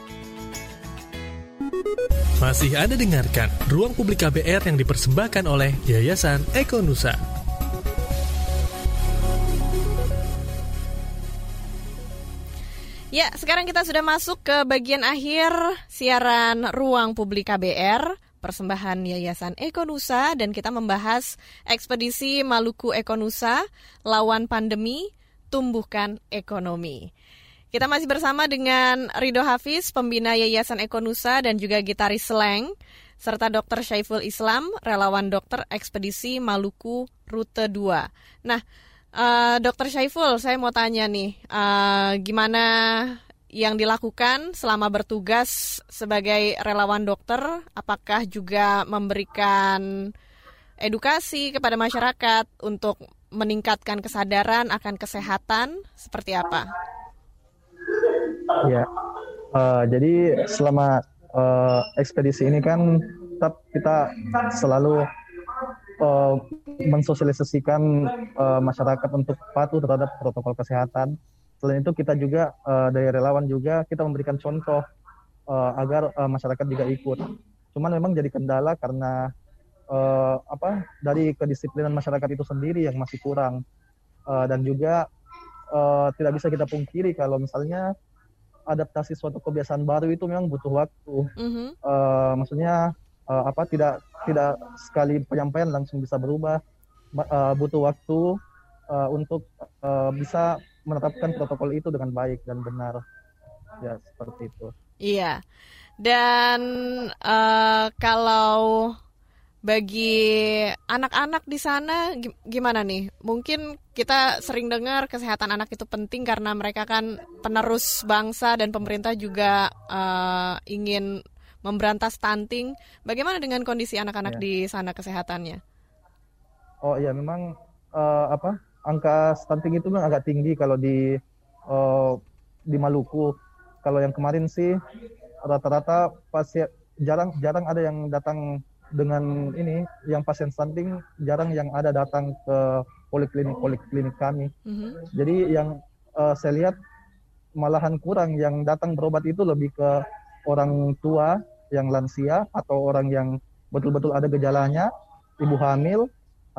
Masih Anda dengarkan Ruang Publik KBR yang dipersembahkan oleh Yayasan Eko Nusa. Ya, sekarang kita sudah masuk ke bagian akhir siaran Ruang Publik KBR, persembahan Yayasan Eko Nusa dan kita membahas ekspedisi Maluku Eko Nusa lawan pandemi, tumbuhkan ekonomi. Kita masih bersama dengan Rido Hafiz, pembina Yayasan Ekonusa dan juga gitaris Slang, serta Dr. Syaiful Islam, relawan dokter ekspedisi Maluku Rute 2. Nah, uh, Dr. Syaiful, saya mau tanya nih, uh, gimana yang dilakukan selama bertugas sebagai relawan dokter? Apakah juga memberikan edukasi kepada masyarakat untuk meningkatkan kesadaran akan kesehatan? Seperti apa? Ya, uh, jadi selama uh, ekspedisi ini kan tetap kita selalu uh, mensosialisasikan uh, masyarakat untuk patuh terhadap protokol kesehatan. Selain itu kita juga uh, dari relawan juga kita memberikan contoh uh, agar uh, masyarakat juga ikut. Cuman memang jadi kendala karena uh, apa dari kedisiplinan masyarakat itu sendiri yang masih kurang uh, dan juga uh, tidak bisa kita pungkiri kalau misalnya adaptasi suatu kebiasaan baru itu memang butuh waktu. Mm-hmm. Uh, maksudnya uh, apa tidak tidak sekali penyampaian langsung bisa berubah. Uh, butuh waktu uh, untuk uh, bisa menetapkan protokol itu dengan baik dan benar. Ya seperti itu. Iya. Dan uh, kalau bagi anak-anak di sana gimana nih? Mungkin kita sering dengar kesehatan anak itu penting karena mereka kan penerus bangsa dan pemerintah juga uh, ingin memberantas stunting. Bagaimana dengan kondisi anak-anak ya. di sana kesehatannya? Oh iya, memang uh, apa angka stunting itu memang agak tinggi kalau di uh, di Maluku. Kalau yang kemarin sih rata-rata pasien jarang jarang ada yang datang dengan ini yang pasien stunting jarang yang ada datang ke poliklinik poliklinik kami. Mm-hmm. Jadi yang uh, saya lihat malahan kurang yang datang berobat itu lebih ke orang tua yang lansia atau orang yang betul-betul ada gejalanya, ibu hamil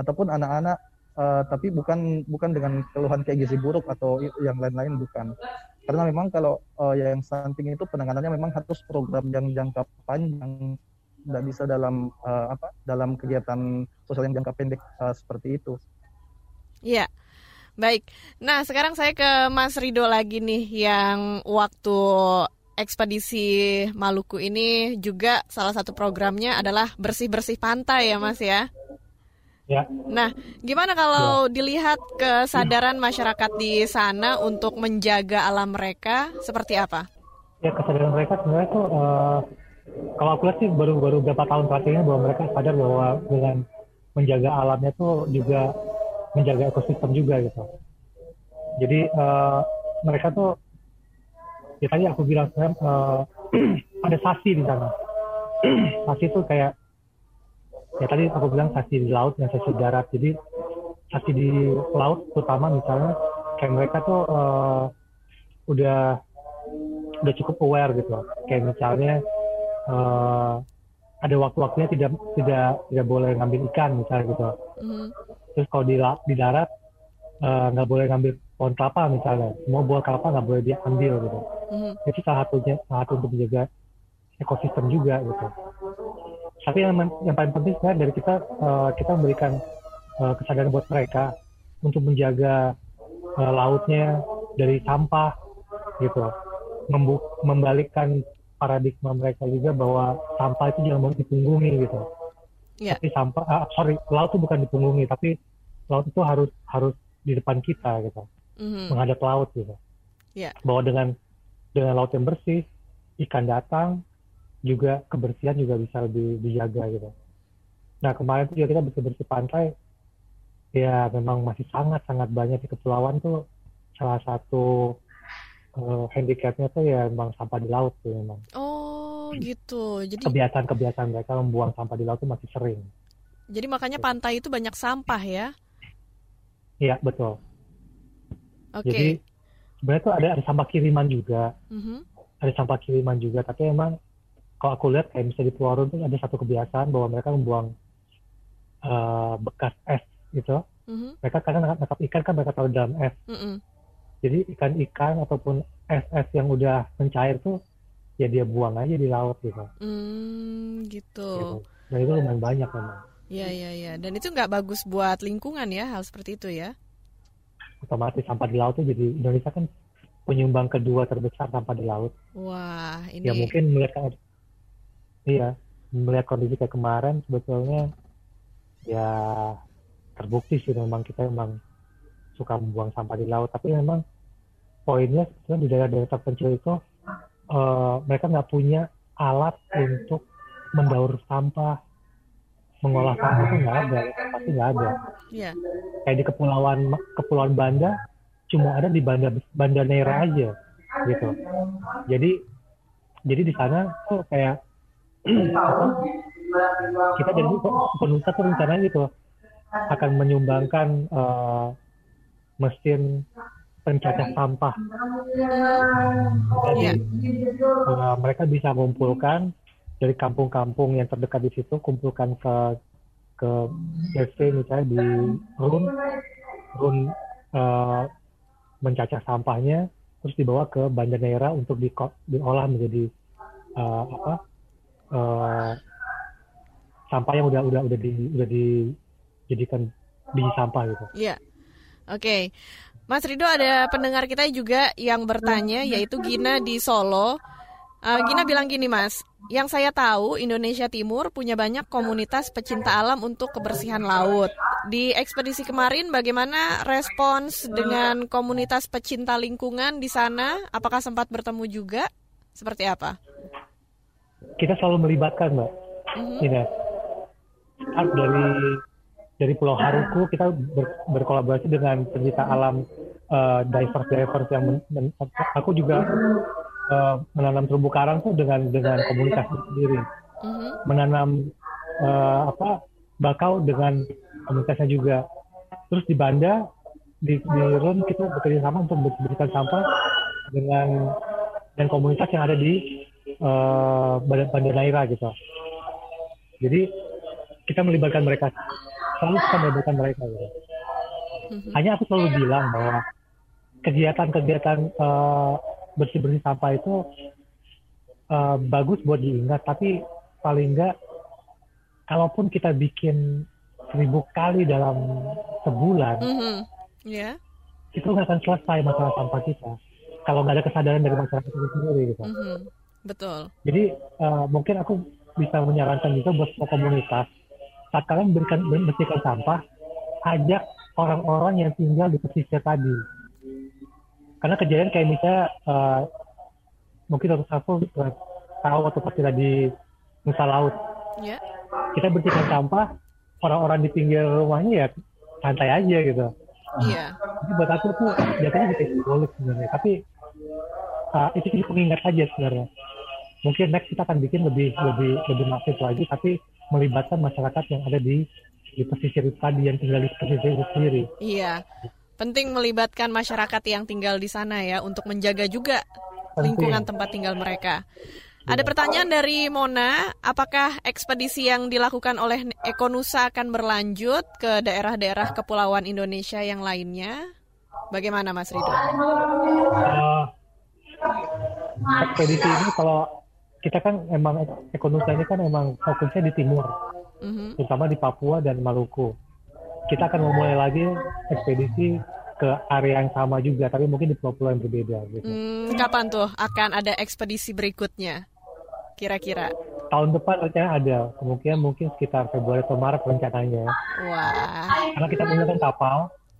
ataupun anak-anak uh, tapi bukan bukan dengan keluhan kayak gizi buruk atau yang lain-lain bukan. Karena memang kalau uh, yang stunting itu penanganannya memang harus program yang jangka panjang tidak bisa dalam uh, apa dalam kegiatan sosial yang jangka pendek uh, seperti itu. Iya. Baik. Nah, sekarang saya ke Mas Rido lagi nih yang waktu ekspedisi Maluku ini juga salah satu programnya adalah bersih-bersih pantai ya, Mas ya. Ya. Nah, gimana kalau ya. dilihat kesadaran masyarakat di sana untuk menjaga alam mereka seperti apa? Ya, kesadaran mereka sebenarnya tuh uh, kalau aku lihat sih baru baru beberapa tahun terakhirnya bahwa mereka sadar bahwa dengan menjaga alamnya tuh juga menjaga ekosistem juga gitu. Jadi uh, mereka tuh ya tadi aku bilang uh, *clears throat* ada sasi di sana. *clears throat* sasi itu kayak ya tadi aku bilang sasi di laut dan sasi darat. Jadi sasi di laut terutama misalnya kayak mereka tuh uh, udah udah cukup aware gitu. Kayak misalnya uh, ada waktu-waktunya tidak tidak tidak boleh ngambil ikan misalnya gitu. Mm. Terus kalau di di darat eh, nggak uh, boleh ngambil pohon kelapa misalnya, mau buah kelapa nggak boleh diambil gitu. Mm. Itu salah satunya salah satu untuk menjaga ekosistem juga gitu. Tapi yang yang paling penting sebenarnya dari kita uh, kita memberikan uh, kesadaran buat mereka untuk menjaga uh, lautnya dari sampah gitu, Membu membalikkan paradigma mereka juga bahwa sampah itu jangan mau dipunggungi gitu. Yeah. Tapi sampah, uh, sorry, laut itu bukan dipunggungi, tapi laut itu harus harus di depan kita gitu mm-hmm. menghadap laut gitu yeah. bahwa dengan dengan laut yang bersih ikan datang juga kebersihan juga bisa lebih dijaga gitu nah kemarin tuh juga kita bersih bersih pantai ya memang masih sangat sangat banyak di kepulauan tuh salah satu uh, handicapnya tuh ya memang sampah di laut tuh memang oh gitu jadi kebiasaan kebiasaan mereka membuang sampah di laut tuh masih sering jadi makanya pantai itu banyak sampah ya Iya betul. Okay. Jadi sebenarnya tuh ada ada sampah kiriman juga, mm-hmm. ada sampah kiriman juga. Tapi emang kalau aku lihat kayak misalnya di Pulau Rune tuh ada satu kebiasaan bahwa mereka membuang uh, bekas es gitu. Mm-hmm. Mereka kadang nangkap ikan kan mereka taruh dalam es. Mm-hmm. Jadi ikan-ikan ataupun es-es yang udah mencair tuh ya dia buang aja di laut gitu. Mm, gitu. gitu. Nah itu lumayan banyak memang. Iya iya iya. Dan itu nggak bagus buat lingkungan ya hal seperti itu ya. Otomatis sampah di laut tuh jadi Indonesia kan penyumbang kedua terbesar sampah di laut. Wah ini. Ya mungkin melihat iya melihat kondisi kayak kemarin sebetulnya ya terbukti sih memang kita memang suka membuang sampah di laut tapi memang poinnya sebetulnya di daerah-daerah terpencil itu uh, mereka nggak punya alat untuk mendaur sampah mengolah sampah itu nggak ada pasti nggak ada yeah. kayak di kepulauan kepulauan Banda cuma ada di Banda Banda Neira aja gitu jadi jadi di sana tuh kayak *clears throat* kita jadi penuntut tuh rencananya gitu akan menyumbangkan uh, mesin pencacah sampah. Jadi yeah. uh, mereka bisa mengumpulkan dari kampung-kampung yang terdekat di situ kumpulkan ke ke RC misalnya di Run Run uh, mencacah sampahnya terus dibawa ke Bandar Neira untuk di, diolah menjadi uh, apa uh, sampah yang udah udah udah di udah dijadikan biji sampah gitu. Iya. Oke. Okay. Mas Rido ada pendengar kita juga yang bertanya yaitu Gina di Solo. Uh, Gina bilang gini Mas, yang saya tahu Indonesia Timur punya banyak komunitas pecinta alam untuk kebersihan laut. Di ekspedisi kemarin bagaimana respons dengan komunitas pecinta lingkungan di sana? Apakah sempat bertemu juga? Seperti apa? Kita selalu melibatkan Mbak. Mm-hmm. Ini dari dari Pulau Haruku kita ber, berkolaborasi dengan pecinta alam uh, divers divers yang men, men, aku juga uh, menanam terumbu karang tuh dengan dengan komunitas sendiri uh-huh. menanam uh, apa bakau dengan komunitasnya juga terus di Banda di, di Ron kita bekerja sama untuk membersihkan sampah dengan dan komunitas yang ada di uh, Banda Naira gitu jadi kita melibatkan mereka selalu kita melibatkan mereka gitu. Uh-huh. hanya aku selalu bilang bahwa kegiatan-kegiatan uh, bersih-bersih sampah itu uh, bagus buat diingat, tapi paling enggak kalaupun kita bikin seribu kali dalam sebulan, mm -hmm. yeah. itu nggak akan selesai masalah sampah kita. Kalau nggak ada kesadaran dari masyarakat itu sendiri gitu. Mm -hmm. Betul. Jadi uh, mungkin aku bisa menyarankan juga buat semua komunitas saat kalian berikan bersihkan sampah, ajak orang-orang yang tinggal di pesisir tadi karena kejadian kayak misalnya uh, mungkin satu satu tahu atau pasti di Nusa Laut yeah. kita bersihkan sampah orang-orang di pinggir rumahnya ya santai aja gitu Iya. Jadi buat aku tuh biasanya bisa simbolik sebenarnya. Tapi uh, itu jadi pengingat aja sebenarnya. Mungkin next kita akan bikin lebih lebih lebih masif lagi, tapi melibatkan masyarakat yang ada di di pesisir tadi yang tinggal di pesisir itu sendiri. Iya. Penting melibatkan masyarakat yang tinggal di sana ya untuk menjaga juga lingkungan tempat tinggal mereka. Ada pertanyaan dari Mona, apakah ekspedisi yang dilakukan oleh Ekonusa akan berlanjut ke daerah-daerah kepulauan Indonesia yang lainnya? Bagaimana Mas Ridho? Uh, ekspedisi ini kalau kita kan emang Ekonusa ini kan emang fokusnya di timur, uh mhm. -huh. terutama di Papua dan Maluku kita akan memulai lagi ekspedisi ke area yang sama juga, tapi mungkin di pulau-pulau yang berbeda. Gitu. Hmm, kapan tuh akan ada ekspedisi berikutnya? Kira-kira? tahun depan rencana ada kemungkinan mungkin sekitar Februari atau Maret rencananya. Wah. Karena kita menggunakan kapal,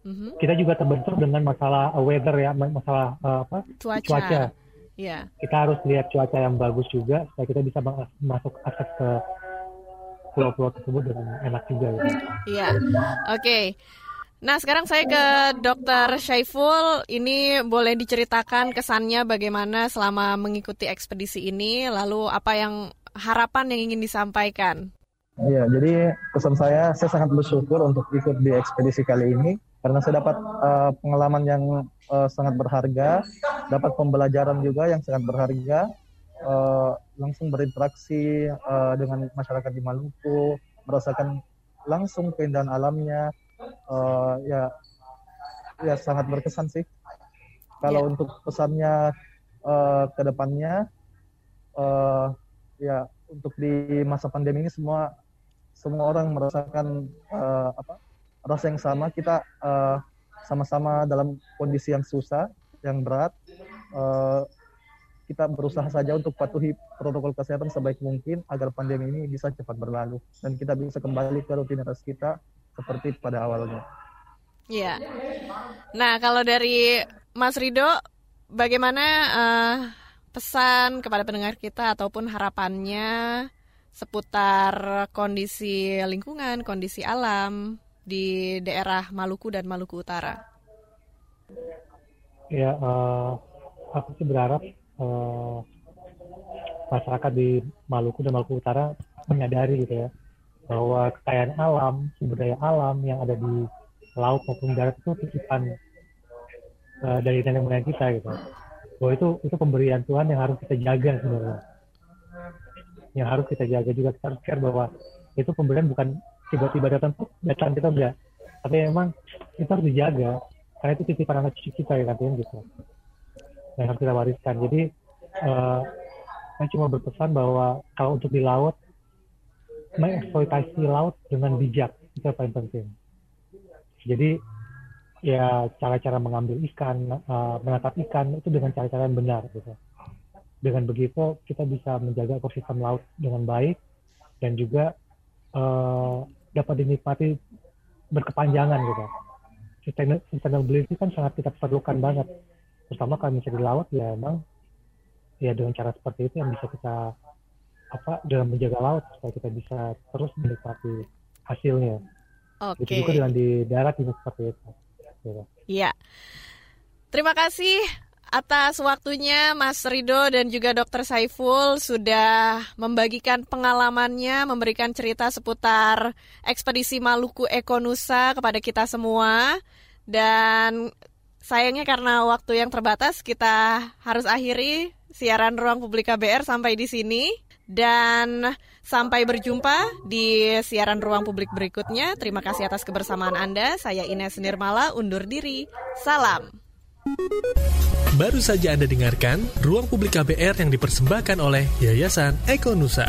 mm-hmm. kita juga terbentur dengan masalah weather ya, masalah uh, apa? Cuaca. cuaca. Yeah. Kita harus lihat cuaca yang bagus juga supaya kita bisa masuk akses ke pulau-pulau tersebut dengan enak juga. Iya. Yeah. Oke. Okay. Nah, sekarang saya ke Dr. Syaiful. Ini boleh diceritakan kesannya bagaimana selama mengikuti ekspedisi ini, lalu apa yang harapan yang ingin disampaikan? Iya, jadi pesan saya, saya sangat bersyukur untuk ikut di ekspedisi kali ini karena saya dapat uh, pengalaman yang uh, sangat berharga, dapat pembelajaran juga yang sangat berharga, uh, langsung berinteraksi uh, dengan masyarakat di Maluku, merasakan langsung keindahan alamnya, uh, ya ya sangat berkesan sih. Kalau yeah. untuk pesannya uh, ke depannya, uh, ya untuk di masa pandemi ini semua semua orang merasakan uh, apa rasa yang sama. Kita uh, sama-sama dalam kondisi yang susah, yang berat. Uh, kita berusaha saja untuk patuhi protokol kesehatan sebaik mungkin agar pandemi ini bisa cepat berlalu dan kita bisa kembali ke rutinitas kita seperti pada awalnya. Iya. Nah, kalau dari Mas Rido, bagaimana uh, pesan kepada pendengar kita ataupun harapannya seputar kondisi lingkungan, kondisi alam di daerah Maluku dan Maluku Utara? Ya, uh, aku sih berharap uh, masyarakat di Maluku dan Maluku Utara menyadari gitu ya bahwa kekayaan alam, sumber daya alam yang ada di laut maupun darat itu titipan uh, dari nenek moyang kita gitu. Bahwa itu itu pemberian Tuhan yang harus kita jaga sebenarnya. Yang harus kita jaga juga kita harus care bahwa itu pemberian bukan tiba-tiba datang datang kita enggak. Tapi memang itu harus dijaga karena itu titipan anak cucu kita ya katanya gitu. Yang harus kita wariskan. Jadi uh, saya cuma berpesan bahwa kalau untuk di laut mengeksploitasi laut dengan bijak itu yang paling penting. Jadi ya cara-cara mengambil ikan, uh, menangkap ikan itu dengan cara-cara yang benar gitu. Dengan begitu kita bisa menjaga ekosistem laut dengan baik dan juga uh, dapat dinikmati berkepanjangan gitu. Sustainability kan sangat kita perlukan banget. Terutama kalau misalnya di laut ya emang ya dengan cara seperti itu yang bisa kita apa dalam menjaga laut supaya kita bisa terus menikmati hasilnya. Oke. Okay. juga dengan di darat juga seperti itu. Gitu. Iya. Terima kasih atas waktunya Mas Rido dan juga Dr. Saiful sudah membagikan pengalamannya, memberikan cerita seputar ekspedisi Maluku Ekonusa kepada kita semua. Dan sayangnya karena waktu yang terbatas kita harus akhiri siaran Ruang Publik KBR sampai di sini. Dan sampai berjumpa di siaran ruang publik berikutnya. Terima kasih atas kebersamaan Anda. Saya Ines Nirmala, undur diri. Salam. Baru saja Anda dengarkan Ruang Publik KBR yang dipersembahkan oleh Yayasan Eko Nusa.